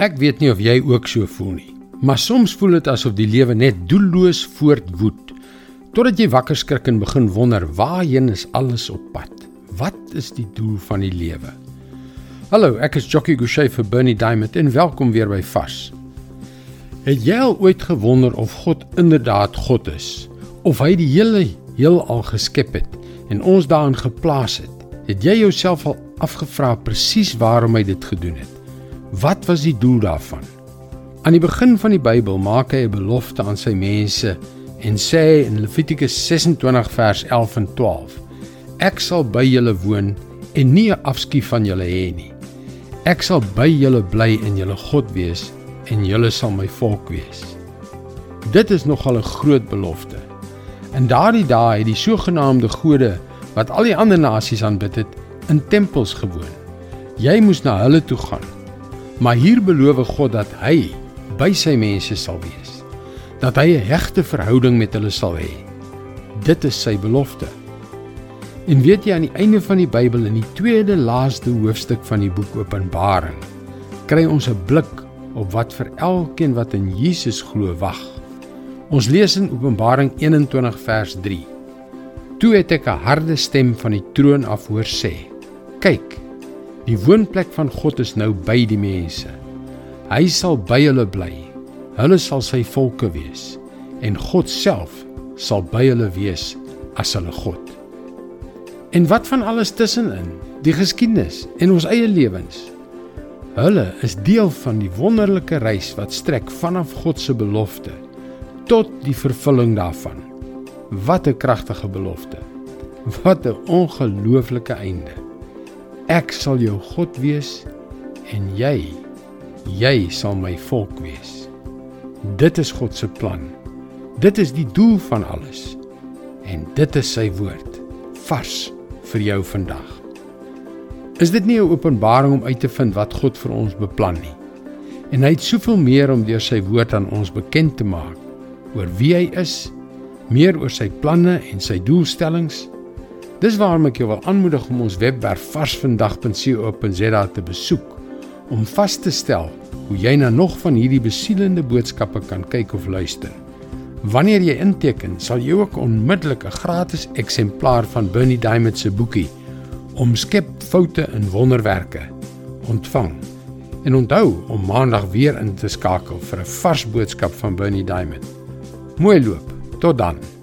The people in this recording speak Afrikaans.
Ek weet nie of jy ook so voel nie, maar soms voel dit asof die lewe net doelloos voortwoed totdat jy wakker skrik en begin wonder waarheen is alles op pad. Wat is die doel van die lewe? Hallo, ek is Jockey Gouchee vir Bernie Diamond en welkom weer by Fas. Het jy al ooit gewonder of God inderdaad God is? Of hy die hele heelal geskep het en ons daarin geplaas het? Het jy jouself al afgevra presies waarom hy dit gedoen het? Wat was die doel daarvan? Aan die begin van die Bybel maak hy 'n belofte aan sy mense en sê in Levitikus 26 vers 11 en 12: Ek sal by julle woon en nie 'n afskeid van julle hê nie. Ek sal by julle bly en julle God wees en julle sal my volk wees. Dit is nogal 'n groot belofte. In daardie dae het die sogenaamde gode wat al die ander nasies aanbid het, in tempels gewoon. Jy moes na hulle toe gaan. Maar hier beloof God dat hy by sy mense sal wees. Dat hy 'n hegte verhouding met hulle sal hê. Dit is sy belofte. En weet jy aan die einde van die Bybel in die tweede laaste hoofstuk van die boek Openbaring, kry ons 'n blik op wat vir elkeen wat in Jesus glo wag. Ons lees in Openbaring 21 vers 3. Toe het ek 'n harde stem van die troon af hoor sê: "Kyk, die woonplek van God is nou by die mense. Hy sal by hulle bly. Hulle sal sy volke wees en God self sal by hulle wees as hulle God." En wat van alles tussenin? Die geskiedenis en ons eie lewens. Hulle is deel van die wonderlike reis wat strek vanaf God se belofte tot die vervulling daarvan. Wat 'n kragtige belofte. Wat 'n ongelooflike einde. Ek sal jou God wees en jy jy sal my volk wees. Dit is God se plan. Dit is die doel van alles. En dit is sy woord vars vir jou vandag. Is dit nie 'n openbaring om uit te vind wat God vir ons beplan nie? En hy het soveel meer om deur sy woord aan ons bekend te maak oor wie hy is, meer oor sy planne en sy doelstellings. Dis waarom ek jou wil aanmoedig om ons webwerf varsvandag.co.za te besoek om vas te stel hoe jy na nog van hierdie besielende boodskappe kan kyk of luister. Wanneer jy inteken, sal jy ook onmiddellik 'n gratis eksemplaar van Bernie Diamond se boekie omskep foute in wonderwerke ontvang. En onthou om maandag weer in te skakel vir 'n vars boodskap van Bernie Diamond. Mooi loop. Tot dan.